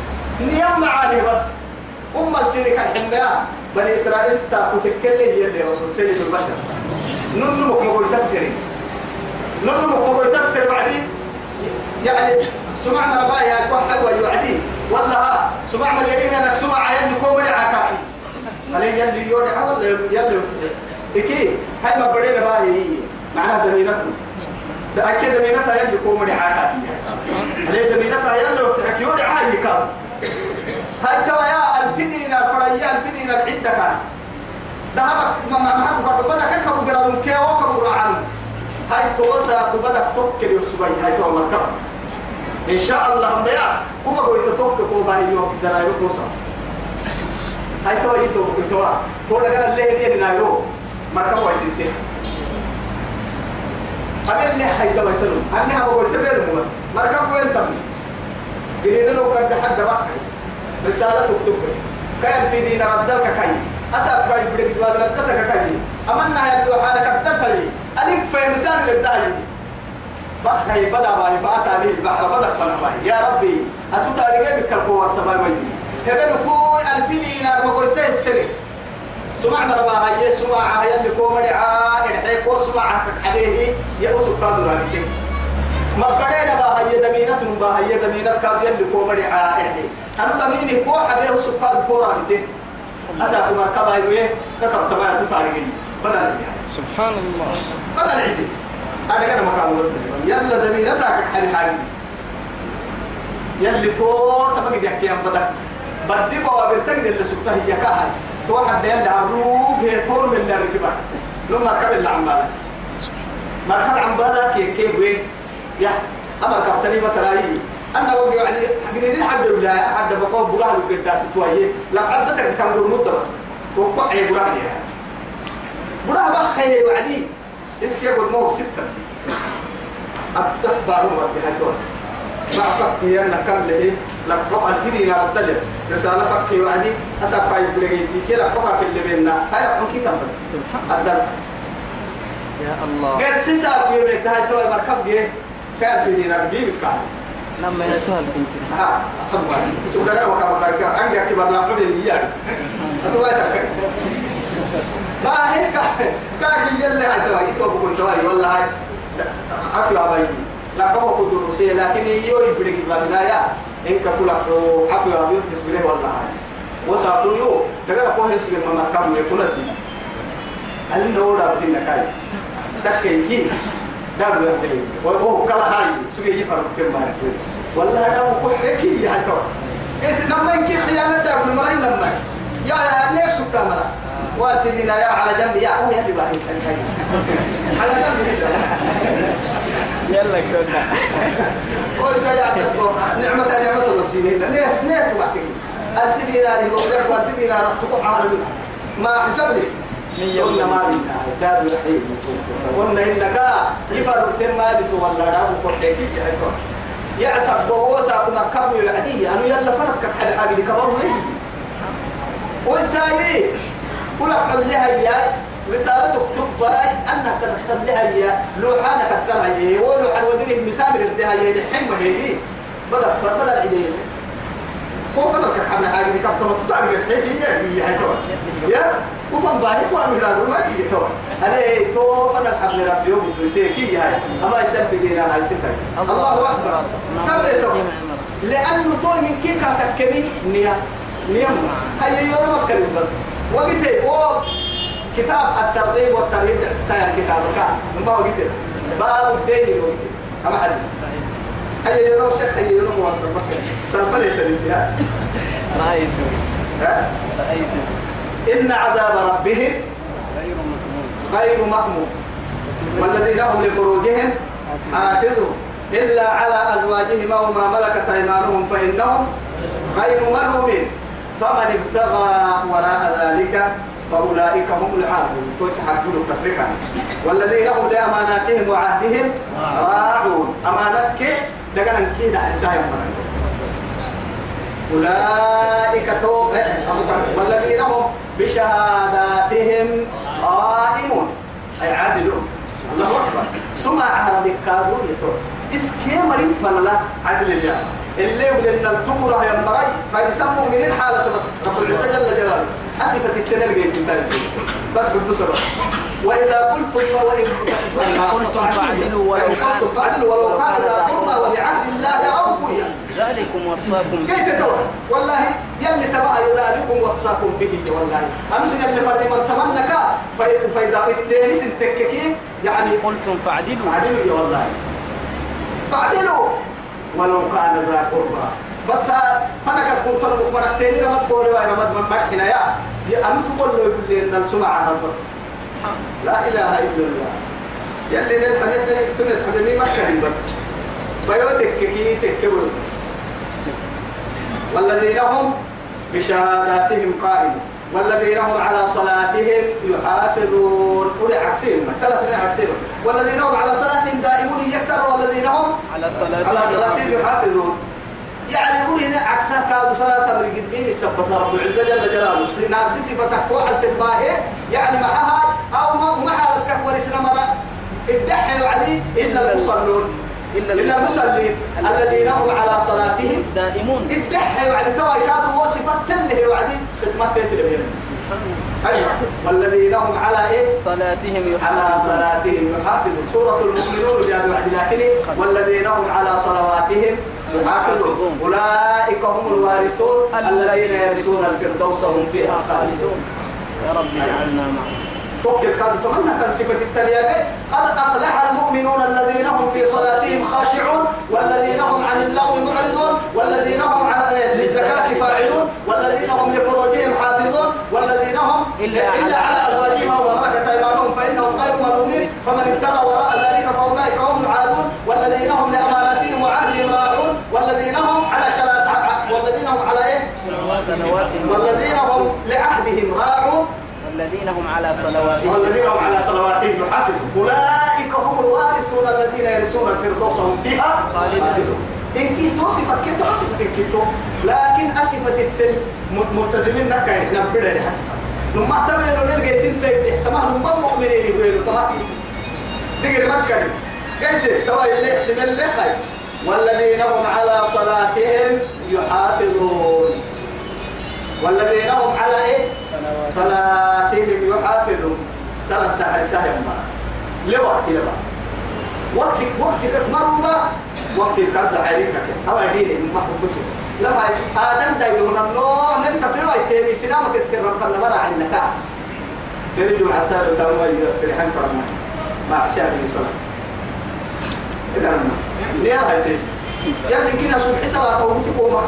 Speaker 1: نيام معاني بس. أم السيرك الحماء بني إسرائيل تاكو تكلي هي اللي رسول سيد البشر. ننمك ما قلت السري ننمك ما قلت السري بعدين يعني سمع مرباي يا كوح حلوة يوعدي ولا ها سمع مليانين انك سمع يلي كوم لي عكاكي خلي يلي يودع ولا يلي إكي هاي ما بدينا باهي هي. معناها دمينته ده أكيد دمينتها يلي كوم لي عكاكي خلي دمينتها يلي وتحك يودع هاي كام هاي توا يا الفدين الفريا الفدين العدة كان؟ ذهبك ما ما ما بدك كم قرادون كي وكم راعن هاي توسا بدك توكل يسوي هاي تو مركب. إن شاء الله هم بيا هو قلت توك كوبا يوم درايو توسا هاي تو يتو كتوا تو لقى اللي هي نايرو مركب وايد انت قبل اللي هاي تو يتلو أنا هو قلت بيرمو بس. مركب وين تبني قريد له كان حد بقى رسالة تكتب كان في دين ردك كاي أسأل كاي بدك جواب ردك كاي أمنا يدو حالك الدفلي ألف في مثال للداعي بحكي بدا باي فأتى به البحر بدا فنباي يا ربي أتوتاري بك القوة السماء وجهي هبل كو ألفين ما قلت السري. سمع مربا هي سمع هي اللي كو مرعا إرحي كو سمع حبيه يا أسوك قادر عليك ما بدينا با هي دمينة با هي دمينة كاد يلي كو مرعا إرحي. أنا دميني كو حبيه أسوك قادر كو رابطين أسا كو مركبا يويه ككب تبايا تتاري بدل
Speaker 3: سبحان الله.
Speaker 1: بدل عيدي. هذا كده مكان بس يلا دمينتك حل حاجة. يلي تو تبقى دي حكي بدك بدي بوا بنتقد اللي شفتها هي كاهل تو حد يلي عروق هي طور من اللي ركبها. لو مركب اللي عم بالك مركب عم بالك كي كي وين؟ يا أما كابتني بتراي أنا وقي يعني حقني حد ولا حد بقول بقول القداس تويه لا عدتك كان دور مدة بس. وقع بقول يا. بقول بخي وعدي. اسكي يقول مو ستة. أتخبروا ربي هاتون ما فكي أنا كم له لك رفع الفيدي إلى الدلف رسالة فكي وعدي أسأل باي بلغيتي كلا في اللي بيننا. هاي أقول كي تنبس. الدلف
Speaker 2: يا الله.
Speaker 1: قال سيسا في بيت. هاي توي مركب جه كان في دينا ربي بكار
Speaker 2: لما يسوها البنت.
Speaker 1: ها أخبار سودا كان. وكان وكان عندي كبر لا قبل اليار أتوقع تكر ما هيك كان يلا هاي توي. يتوب كنت توي. والله هاي. عفوا باي لا كم كنت روسيا لكن يوي بدك بابنا يا. إن كفلا عفوا أبيض بسمله والله. هاي وسأقول يو دعنا كوه سيجي ما مركب يكون سيجي هل نورا بدنا كاي؟ تكيكي دابو يا حبيبي وهو كلا هاي. سوي يفرق في ما والله دابو كحكي هاي تو. إنت لما يمكن خيانة دابو المرين لما يا يا ليش شفت مرة. والدينا يا على جنبي يا هو يلي باهي على جنبي
Speaker 2: يلا كنا.
Speaker 1: وإذا يا سبب نعمة نعمة الوسيلة. نيت نيت وحدك ألف دينار يوقف ألف دينار. تقع على ما حسب لي. قلنا ما بينا. كاد يحيي قلنا إنك يفرق تما بتو ولا رابو كوكيكي يا إخوان يعصب بوسا كما كبو يعدي أنا يلا كت حد حاجة كبر لي. وسايي كل عقل لها تكتب باي أنها تنستل لها يا لوحانك الدرع يا ولوحان ودريه مسامر الدها يا لحمة هي بدأ بدأ العيدين كوفنا الكحمة حاجة دي كابتن تطعم الحين هي هي هاي يا؟ وفن باهي وأنا لا ما تيجي تو أنا تو فن الحمد ربي يوم بيسيكي هاي. أما يسال في دينا على ستة. الله أكبر. تبلتو لأنه تو من كيكا تكمي نيا. نيا. هيا يوم كريم بس. وقتي و كتاب الترغيب والترهيب استايا كتابك ما وقتي باب الدين وقتي أما حدث هيا يوم شيخ هيا يوم واصل بك سلفلي تلبيها
Speaker 2: رأيت. رأيت.
Speaker 1: إن عذاب ربهم
Speaker 2: غير
Speaker 1: مأمون. والذين هم لفروجهم حافظوا إلا على أزواجهم أو ما ملكت أيمانهم فإنهم غير ملومين. فمن ابتغى وراء ذلك فأولئك هم العادون. تسحب كل تفرقا والذين هم لأماناتهم وعهدهم راعون. أمانتك دقنا كيدا إنسان مرة. أولئك تو والذين هم بشهاداتهم قائمون. أي عادلون. الله أكبر. سمع على ذكارون يتو إسكي مريم فلا عدل الله. اللي ولن التقرى يا مري فيسموا من الحالة بس. رب العزة جل جلاله. أسفة التنال جيت بس بالبصرة. وإذا قلتم وإن
Speaker 2: قلتم فاعدلوا ولو كان-
Speaker 1: ذا قربى وبعهد الله أوفوا
Speaker 2: ذلكم وصاكم
Speaker 1: كيف تتوى والله يلي تبع ذلكم وصاكم به والله. أمس يلي فرد من تمنك فإذا فإذا التاني سنتككي يعني
Speaker 2: قلتم فاعدلوا.
Speaker 1: فاعدلوا يا والله. فاعدلوا. ولو كان ذا قربى. بس فانا كنت مرة تاني رمت قولي وأنا رمت من مرحنا يا يا أنا تقول له يقول لي إن السمع عرب بس. لا إله إلا الله. يلي للحديث تنت حبيبي مكة بس؟ بيوتك كي تكبر والذين هم بشهاداتهم قائمون. والذين هم على صلاتهم يحافظون. أولي عكسهم سلف أولي عكسهم والذين هم على صلاتهم دائمون يكسروا والذين هم
Speaker 2: على
Speaker 1: على صلاتهم يحافظون. يعني أولي هنا عكسها كادوا صلاة من قدمين يثبت رب العزة جل جلاله. نفسي صفتك فوق التتباهي يعني معها أو ما ما حالتك ورسنا مرة الدحي وعدي إلا المصلون.
Speaker 2: إلا
Speaker 1: المصلين الذين هم على صلاتهم.
Speaker 2: دائمون.
Speaker 1: الدحي وعدي توا كادوا وصفة سلة وعدي. خدمة تتلبين أيوة. والذين هم على إيه؟
Speaker 2: صلاتهم
Speaker 1: على
Speaker 2: يحافظون
Speaker 1: صلاتهم يحافظون. سورة المؤمنون يا بعد لكن والذين هم على صلواتهم أولئك هم الوارثون الذين يرثون الفردوس هم فيها خالدون.
Speaker 2: يا رب اجعلنا معهم
Speaker 1: توكل كاد تمنى كان صفة التلياقة قد أفلح المؤمنون الذين هم في صلاتهم خاشعون والذين هم عن اللغو معرضون والذين هم على للزكاة فاعلون والذين هم لفروجهم حافظون والذين هم
Speaker 2: إلا
Speaker 1: إلا
Speaker 2: على-
Speaker 1: أزواجهم وملكت أيمانهم فإنهم غير ملومين. فمن ابتغى وراء ذلك فأولئك هم العادون والذين هم لأماناتهم وعهدهم راعون والذين هم على شلا والذين هم على إيه؟
Speaker 2: صلوات
Speaker 1: والذين هم لعهدهم راعون
Speaker 2: والذين هم على صلواتهم.
Speaker 1: والذين هم على صلواتهم يحافظون. أولئك هم الوارثون الذين يرثون الفردوس هم فيها
Speaker 2: خالدون.
Speaker 1: خالدون إن كنتو صفة كنتو صفة كنتو لكن أصفة التل ملتزمين نكا إحنا بدا حسفة نما احتملوا نلقى تنت احتمال نما مؤمنين يقولوا طبعا دقر مكة قلت توا اللي احتمال خير والذين هم على صلاتهم يحافظون. والذين هم على إيه؟ صلاتهم يحافظون. صلاة تحرسها يوم لوقت لبا وقت وقت مرة وقت كاد عليك أو دين ما هو بس لما آدم دا الله نستطيع يتبي سلامك السر فلا مرة عندك. يريد حتى لو تأمر يستريحن فرما مع شاب يصلي إذا ليه هاي يمكن كنا صبح صلاة وتقوم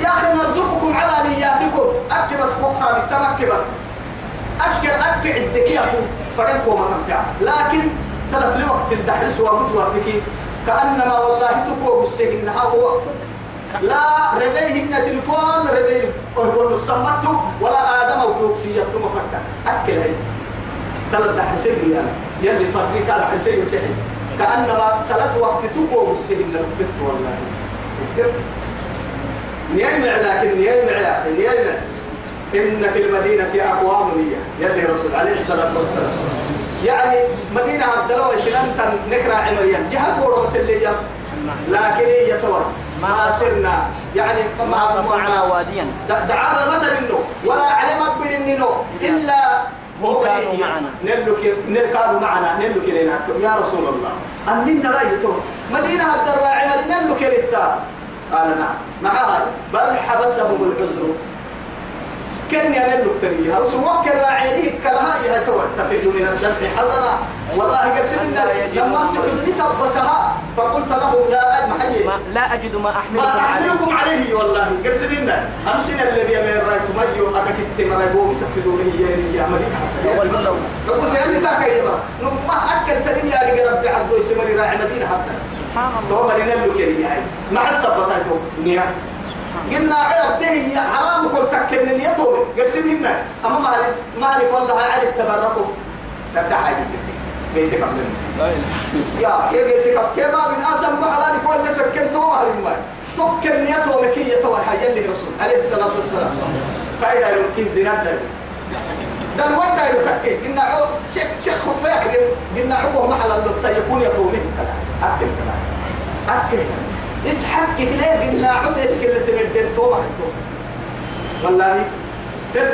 Speaker 1: يا أخي نرزقكم على نياتكم. أكي بس فوقها بالتمك بس. أكر يا أخو فرنكو ما تنفع لكن سلف لوقت الدحرس وقت وقتك كأنما والله تقوى بالسهن هو لا رديهن تلفون رديه ولا صمته ولا آدم أو توكسية ثم فرد أكل هيس. سلف دحرسين يعني يلي فردي كان حسين كأنما سلت وقت تقوى بالسهن. الكبت والله نيمع لكن نيمع يا أخي نيمع إن في المدينة أقوام لي يلي رسول عليه الصلاة والسلام. يعني مدينة عبد الله وسلام نكرا عمريا جهة قولوا مسلية. لكن هي توا ما سرنا يعني
Speaker 2: ما قطعنا واديا.
Speaker 1: تعالى متى منه. ولا علم بدنه إلا
Speaker 2: كانوا معنا.
Speaker 1: نلك معنا. نلك لنا. يا رسول الله. أننا لا يتوه مدينة الدراعي نلك لتا قال نعم. معها بل حبسهم العذر. كن يا نلك تنيها وسوك الراعي كلها يا تفيد من الدمع. حضنا والله قسمنا لما تحدني سبتها. فقلت لهم لا محيي
Speaker 2: ما لا أجد ما
Speaker 1: ما
Speaker 2: أحملكم عليه
Speaker 1: والله. قرسلنا أمسنا الذي يمين رأيت مجيو أكا كتما رايبو يسكدوا له يا يا مدينة.
Speaker 2: أول مرة.
Speaker 1: تقول سيامي تاكا يما نما أكل تنين يا ربي عدو يسمري راعي مدينة حتى.
Speaker 2: سبحان الله.
Speaker 1: تو مرينا له كريم هاي مع السبتايتو نيا قلنا عيب تهي حرام كل تكن نيتو قرسلنا أما ما عرف ما عرف والله عرف تبركوا تبدأ عادي بيتك
Speaker 2: إله
Speaker 1: يا يا جيتك كيف من أسم وحلال كل اللي فكنت ما ما تكن نيته مكية تو حاجة اللي رسول. عليه الصلاة والسلام. قاعد يقول كيس دينار ده. ده الوقت يقول تكي إن عو شيخ شيخ خطبة يكرم إن عقوه محل الله سيكون يطومي كلام أكل كلام أكل اسحب كلاه إن عود كل تمدين توما تو والله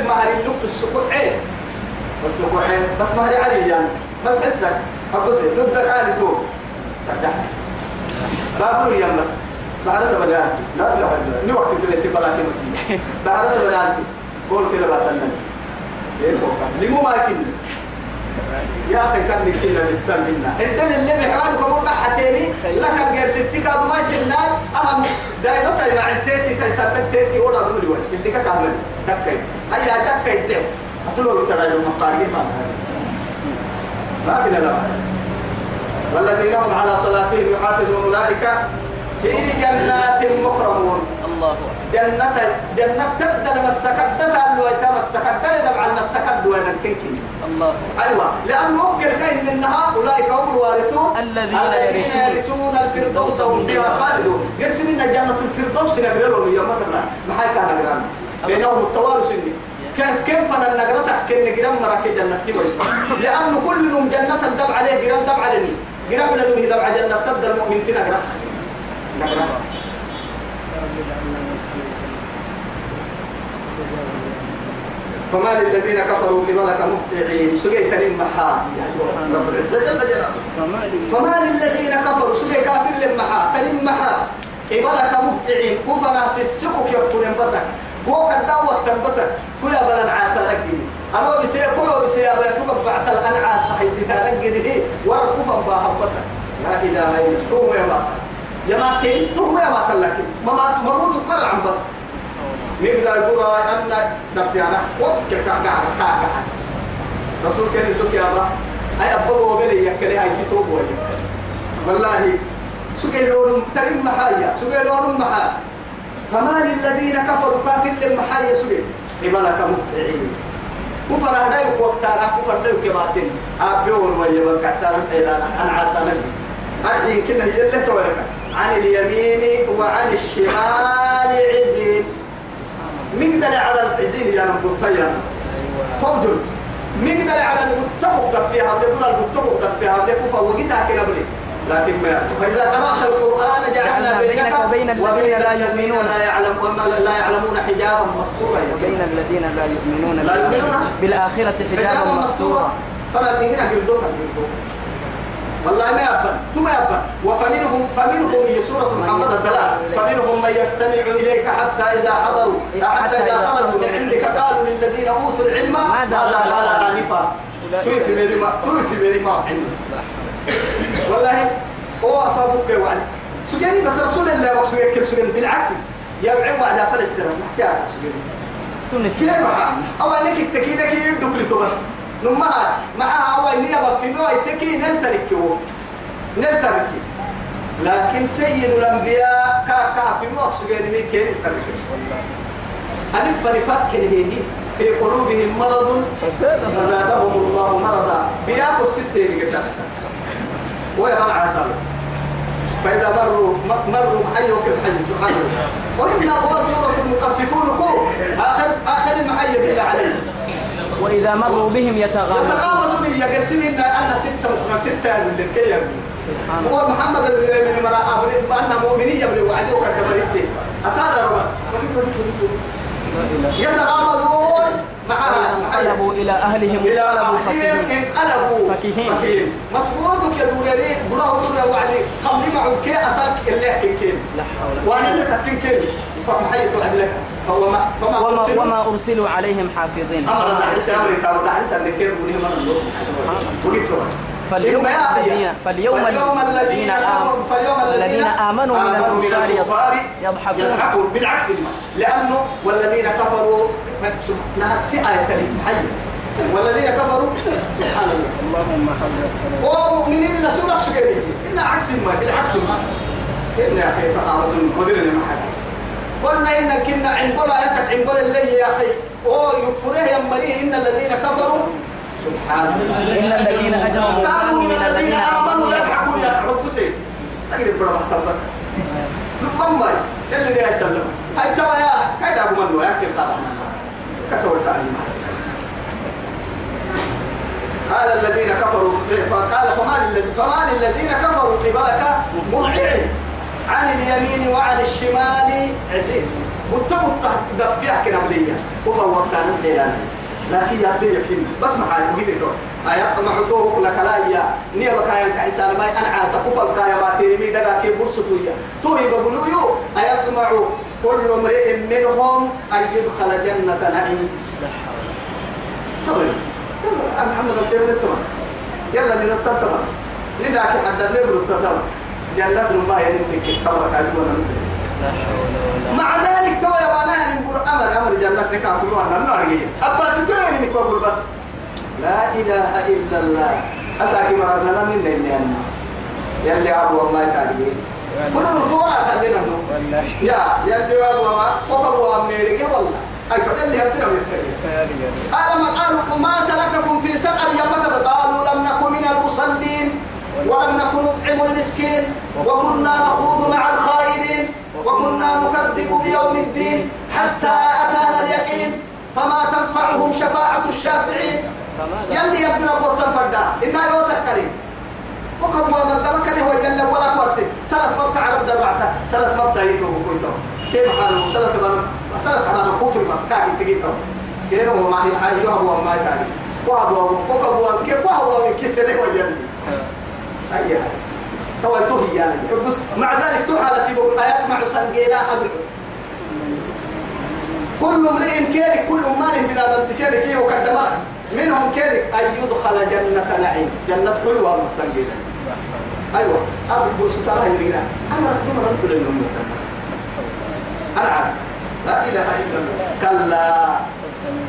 Speaker 1: مهري اللوك السكوع عين السكوع عين بس مهري علي يعني. بس حسك. أقول ضدك عالي تو تبدأ بابور يا بس بعد بلا لا لا لا ني وقت في التي مسيح. بعد بلا قول كده باتنا إيه هو لمو ما يا أخي كان كنا نختار منا. الدل اللي بحوالي كمون حتيني. لك غير ستك ابو ما سنان أهم دايما تاي مع التيتي تسبت تيتي ولا بقول وين. بدك كامل. اي تكاي ده هتقول له ترى يوم قاري ما ما كنا لا. والذين هم على صلاتهم يحافظون أولئك. في جنات مكرمون.
Speaker 2: الله.
Speaker 1: جنة جنة تبدل مسكت لو يتم مسكت دم عن مسكت وين الكنكن
Speaker 2: الله
Speaker 1: أيوه. لأنه وكل كاين انها أولئك هم الوارثون.
Speaker 2: الذين
Speaker 1: يرثون. الفردوس هم فيها خالدون. يرسم لنا جنة الفردوس نقرا لهم يوم ما كان نقرأ. بينهم التوارث كيف كيف أنا نقرتك كن نقرا مراك جنة تبوي لأنه كلهم جنة دم عليه دم عليني. قرا من اللي دم على جنة تبدأ المؤمن تنقرأ. نقرا فما للذين كفروا قبلك مهطعين سجي كريم محا
Speaker 2: فما
Speaker 1: للذين كفروا سجي كافر للمحا كريم محا قبلك مهطعين كفنا سسكك يفكون بسك كو كداوة تنبسك يا بلن عاسى رجلي أنا بسي كل بسي يا بيتك بعت الأنعاس حي ستارك جدي ورا كفن باها بسك. لا إله إلا الله. يا ماتا توم يا ماتا لكن ما ما موت مرة عن بس. نقدر يقول أن دفعنا وكك قاعد؟ قاعد. رسول كريم لك يا أبا أي أبا وبلي يكلي هاي بتوب والله سجل لون ترم محايا سجل لون محا فما للذين كفروا كافر للمحايا سجل قبلك مبتعين. كفر هداي وقتنا كفر هداي كباتين أبيور ويا بكسر إلى أنا عسانا الحين كنا اللي تولك عن اليمين وعن الشمال عزين. مقدر على العزين يا نبطيا فوج. مقدر على المتفق دفيها بيقول المتفق دفيها بيكوفا وقتها كنا بلي لكن ما. فإذا قرأت القرآن جعلنا بينك وبين
Speaker 2: لا
Speaker 1: الذين. لا يعلم لا يعلمون حجابا مستورا.
Speaker 2: بين الذين لا يؤمنون
Speaker 1: لا يؤمنون.
Speaker 2: بالآخرة حجابا مستورا.
Speaker 1: فلا نيجي نقول والله ما يبان ثم يبان وفمنهم فمنهم هي سورة محمد الدلال فمنهم من يستمع إليك حتى إذا حضروا. حتى إذا خرجوا من عندك قالوا للذين أوتوا العلم ماذا قال؟ آنفا؟ توي في ميري ما توي في. ميري ما والله هو أفابك وعد. سجني بس رسول الله وسجني كل سجن بالعكس. يبعد وعد فلسطين محتاج سجني كيف بقى؟ أو أنك التكينة كي يدك لتو بس. نما معها أول نية في نوع التكي ننترك ننترك لكن سيد الأنبياء كا كا في نوع سجين مين كين ننترك ألف فرفك هي في قلوبهم مرض فزادهم الله مرضا بياكو ستة رجال ويبقى عسل فإذا مروا مروا محي وكل حي سبحان الله وإن هو سورة المطففون كو آخر آخر المحي بالله عليه
Speaker 2: وإذا مروا بهم يتغامزون.
Speaker 1: يتغامزوا لي يقرسين إن أنا ستة من ستة من الكي هو محمد من مراء أن مؤمنين يبلي وعدي وكذا بريتي أسأل ربا يتغامزون.
Speaker 2: انقلبوا إلى أهلهم
Speaker 1: إلى
Speaker 2: انقلبوا
Speaker 1: أهلهم انقلبوا.
Speaker 2: فكهين.
Speaker 1: مسبوطك يا دورين براه دورة وعلي. خمري معه كي أساك اللي يحكي وأنا اللي تحكي كين فما حي توعد لك. فهو ما فما
Speaker 2: وما,
Speaker 1: أرسلوا.
Speaker 2: وما أرسلوا عليهم حافظين.
Speaker 1: أمر دحرس أمر كانوا دحرس أن كير وليه مرة وقلت
Speaker 2: فاليوم. الذين فاليوم
Speaker 1: الذين كفروا. فاليوم
Speaker 2: الذين آمنوا من الكفار يضحكون.
Speaker 1: بالعكس. لأنه والذين كفروا نهى السئة كريم حي والذين كفروا سبحان الله
Speaker 2: اللهم حفظك
Speaker 1: ومؤمنين إلى سورة سكرية إن عكس بالعكس إن يا أخي تعارض مدير ما حدث قلنا إن كنا عنبلا يا أخي أو يكفره ينبريه إن الذين كفروا سبحان الله
Speaker 2: إن الذين أجرموا
Speaker 1: كانوا من الذين آمنوا يضحكون يا حب سيد أجد برا محتبك لقم ما اللي نيا سلم هاي توا يا كيدا أبو منو يا كيف قال كتور تعليم قال الذين كفروا فقال فما فما للذين كفروا قبلك مرجعين عن اليمين وعن الشمال عزيز. متبط دفيع كنبلية وفوقت عن الحيلان لكن يا بي يكين بس ما حال بقيت تو آيات ما حطوه كنا كلايا نيا بكايا كعيسان ما أنا عاس كفر كايا باتيري مي دعا كي برسطويا تو يبغلو يو. آيات معه كل امرئ منهم أن يدخل جنة نعيم. طبعا. محمد الجنة طبعا يلا لنطلع طبعا لذاك حد الليل طبعا جنة رمى ينتك طبعا كاجوانا مع ذلك تو يا بنات نقول أمر أمر جنة نكا كل واحد النار جاي ابا ستوين نقول بس. لا إله إلا الله. أساكي مرنا لا من اللي أبو ما تعالي كل نطورا تلنا يا يلي ابو ما وقبوا اميري والله اي اللي هبتنا ألم قالوا ما سلككم في سقر يا متى قالوا لم نكن من المصلين ولم نكن نطعم المسكين وكنا نخوض مع الخائدين وكنا نكذب بيوم الدين حتى أتانا اليقين فما تنفعهم شفاعة الشافعين يلي يبدو رب الصنفردا إنا يوتك كريم وكبوا من دمك هو يلي ولا كرسي. سلت مبتع على الدرعة سلت مبتع يتوب كويتو كيف حاله؟ سلت بنا سلت على كفر مسكاك تجيتو كيف هو معني حاجة هو ما يتاني وهو وكبوا كيف وهو من كسره ويلي أي حاجة. تو توهي يعني. بس مع ذلك تو حالتي بقول آيات مع سنجينا أدعو كل امرئ كيرك كل أمان من هذا التكيرك كي وكدما منهم كيرك أن يدخل جنة نعيم. جنة حلوة من سنجينا أيوة. أبو بوستارا يرينا أنا أقدم رد لهم أنا عايز لا إله إلا الله. كلا.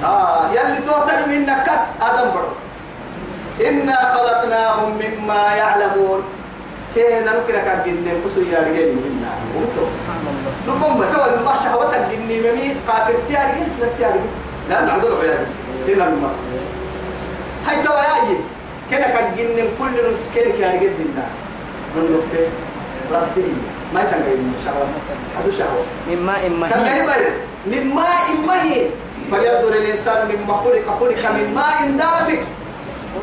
Speaker 1: آه يلي توتر منك آدم برو. إنا خلقناهم مما يعلمون. كينا نكرك الجنة بسوا يا رجال منا نقوم بتوى ما شهوتك الجنة ممي قاتل تياري. سنة تياري. لا نعدل عيالي إلا الماء هاي توا يا أيه كنا كجنة كل نص كنا رجال منا من نفه ربتي ما يتنقل من شهوة هذا شهوة
Speaker 2: من ماء
Speaker 1: كان
Speaker 2: مهين
Speaker 1: قريبا من ماء مهين فلينظر الإنسان مما خلق. خلق من ماء دافق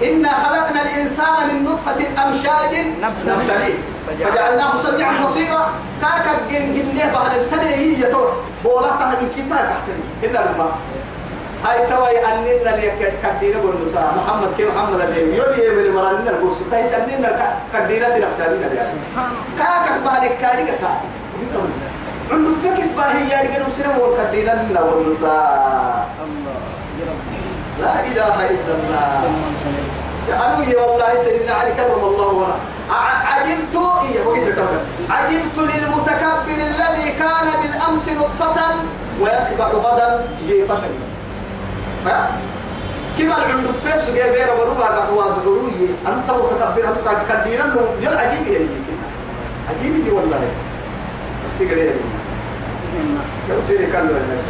Speaker 1: إنا خلقنا الإنسان من نطفة أمشاج
Speaker 2: نبتليه.
Speaker 1: نبتليه فجعلناه سميعا بصيرا. كاكا جن جن بعد التلي هي تو بولا من كتا تحتني إن الماء. هاي توي أننا اللي كدينا بالنساء محمد كي محمد اللي يولي يبلي مراننا البوس كاي سننا كدينا سنفسنا يعني كاكا بعد كاري كا عنده فكس باهي يعني كانوا سنة وكدينا لنا
Speaker 2: الله يا رب
Speaker 1: لا إله إلا الله. يا أبوي والله سيدنا علي كرم الله ولا. عجبت إيه؟ عجبت للمتكبر الذي كان بالأمس نطفة ويسبح غدا جيفة ها كما العند فيس جاي بير وربا قهوة ضرورية أنت متكبر أنت قاعد كدينا إنه يلا عجيب يعني عجيب لي والله. تقدر يعني لو سيري كلوا الناس.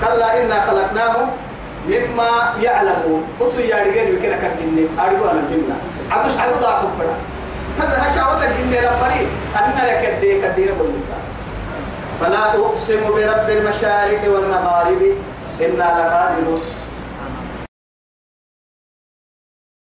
Speaker 1: كلا إنا خلقناهم مما يعلمون. وصل يا رجال كنا كجنة أرجو على الجنة. عدوش عدو ضاع كبرا كذا هشاوة الجنة لمري أنا لك كدير بالنساء فلا أقسم برب المشارق والمغارب. إنا لقادرون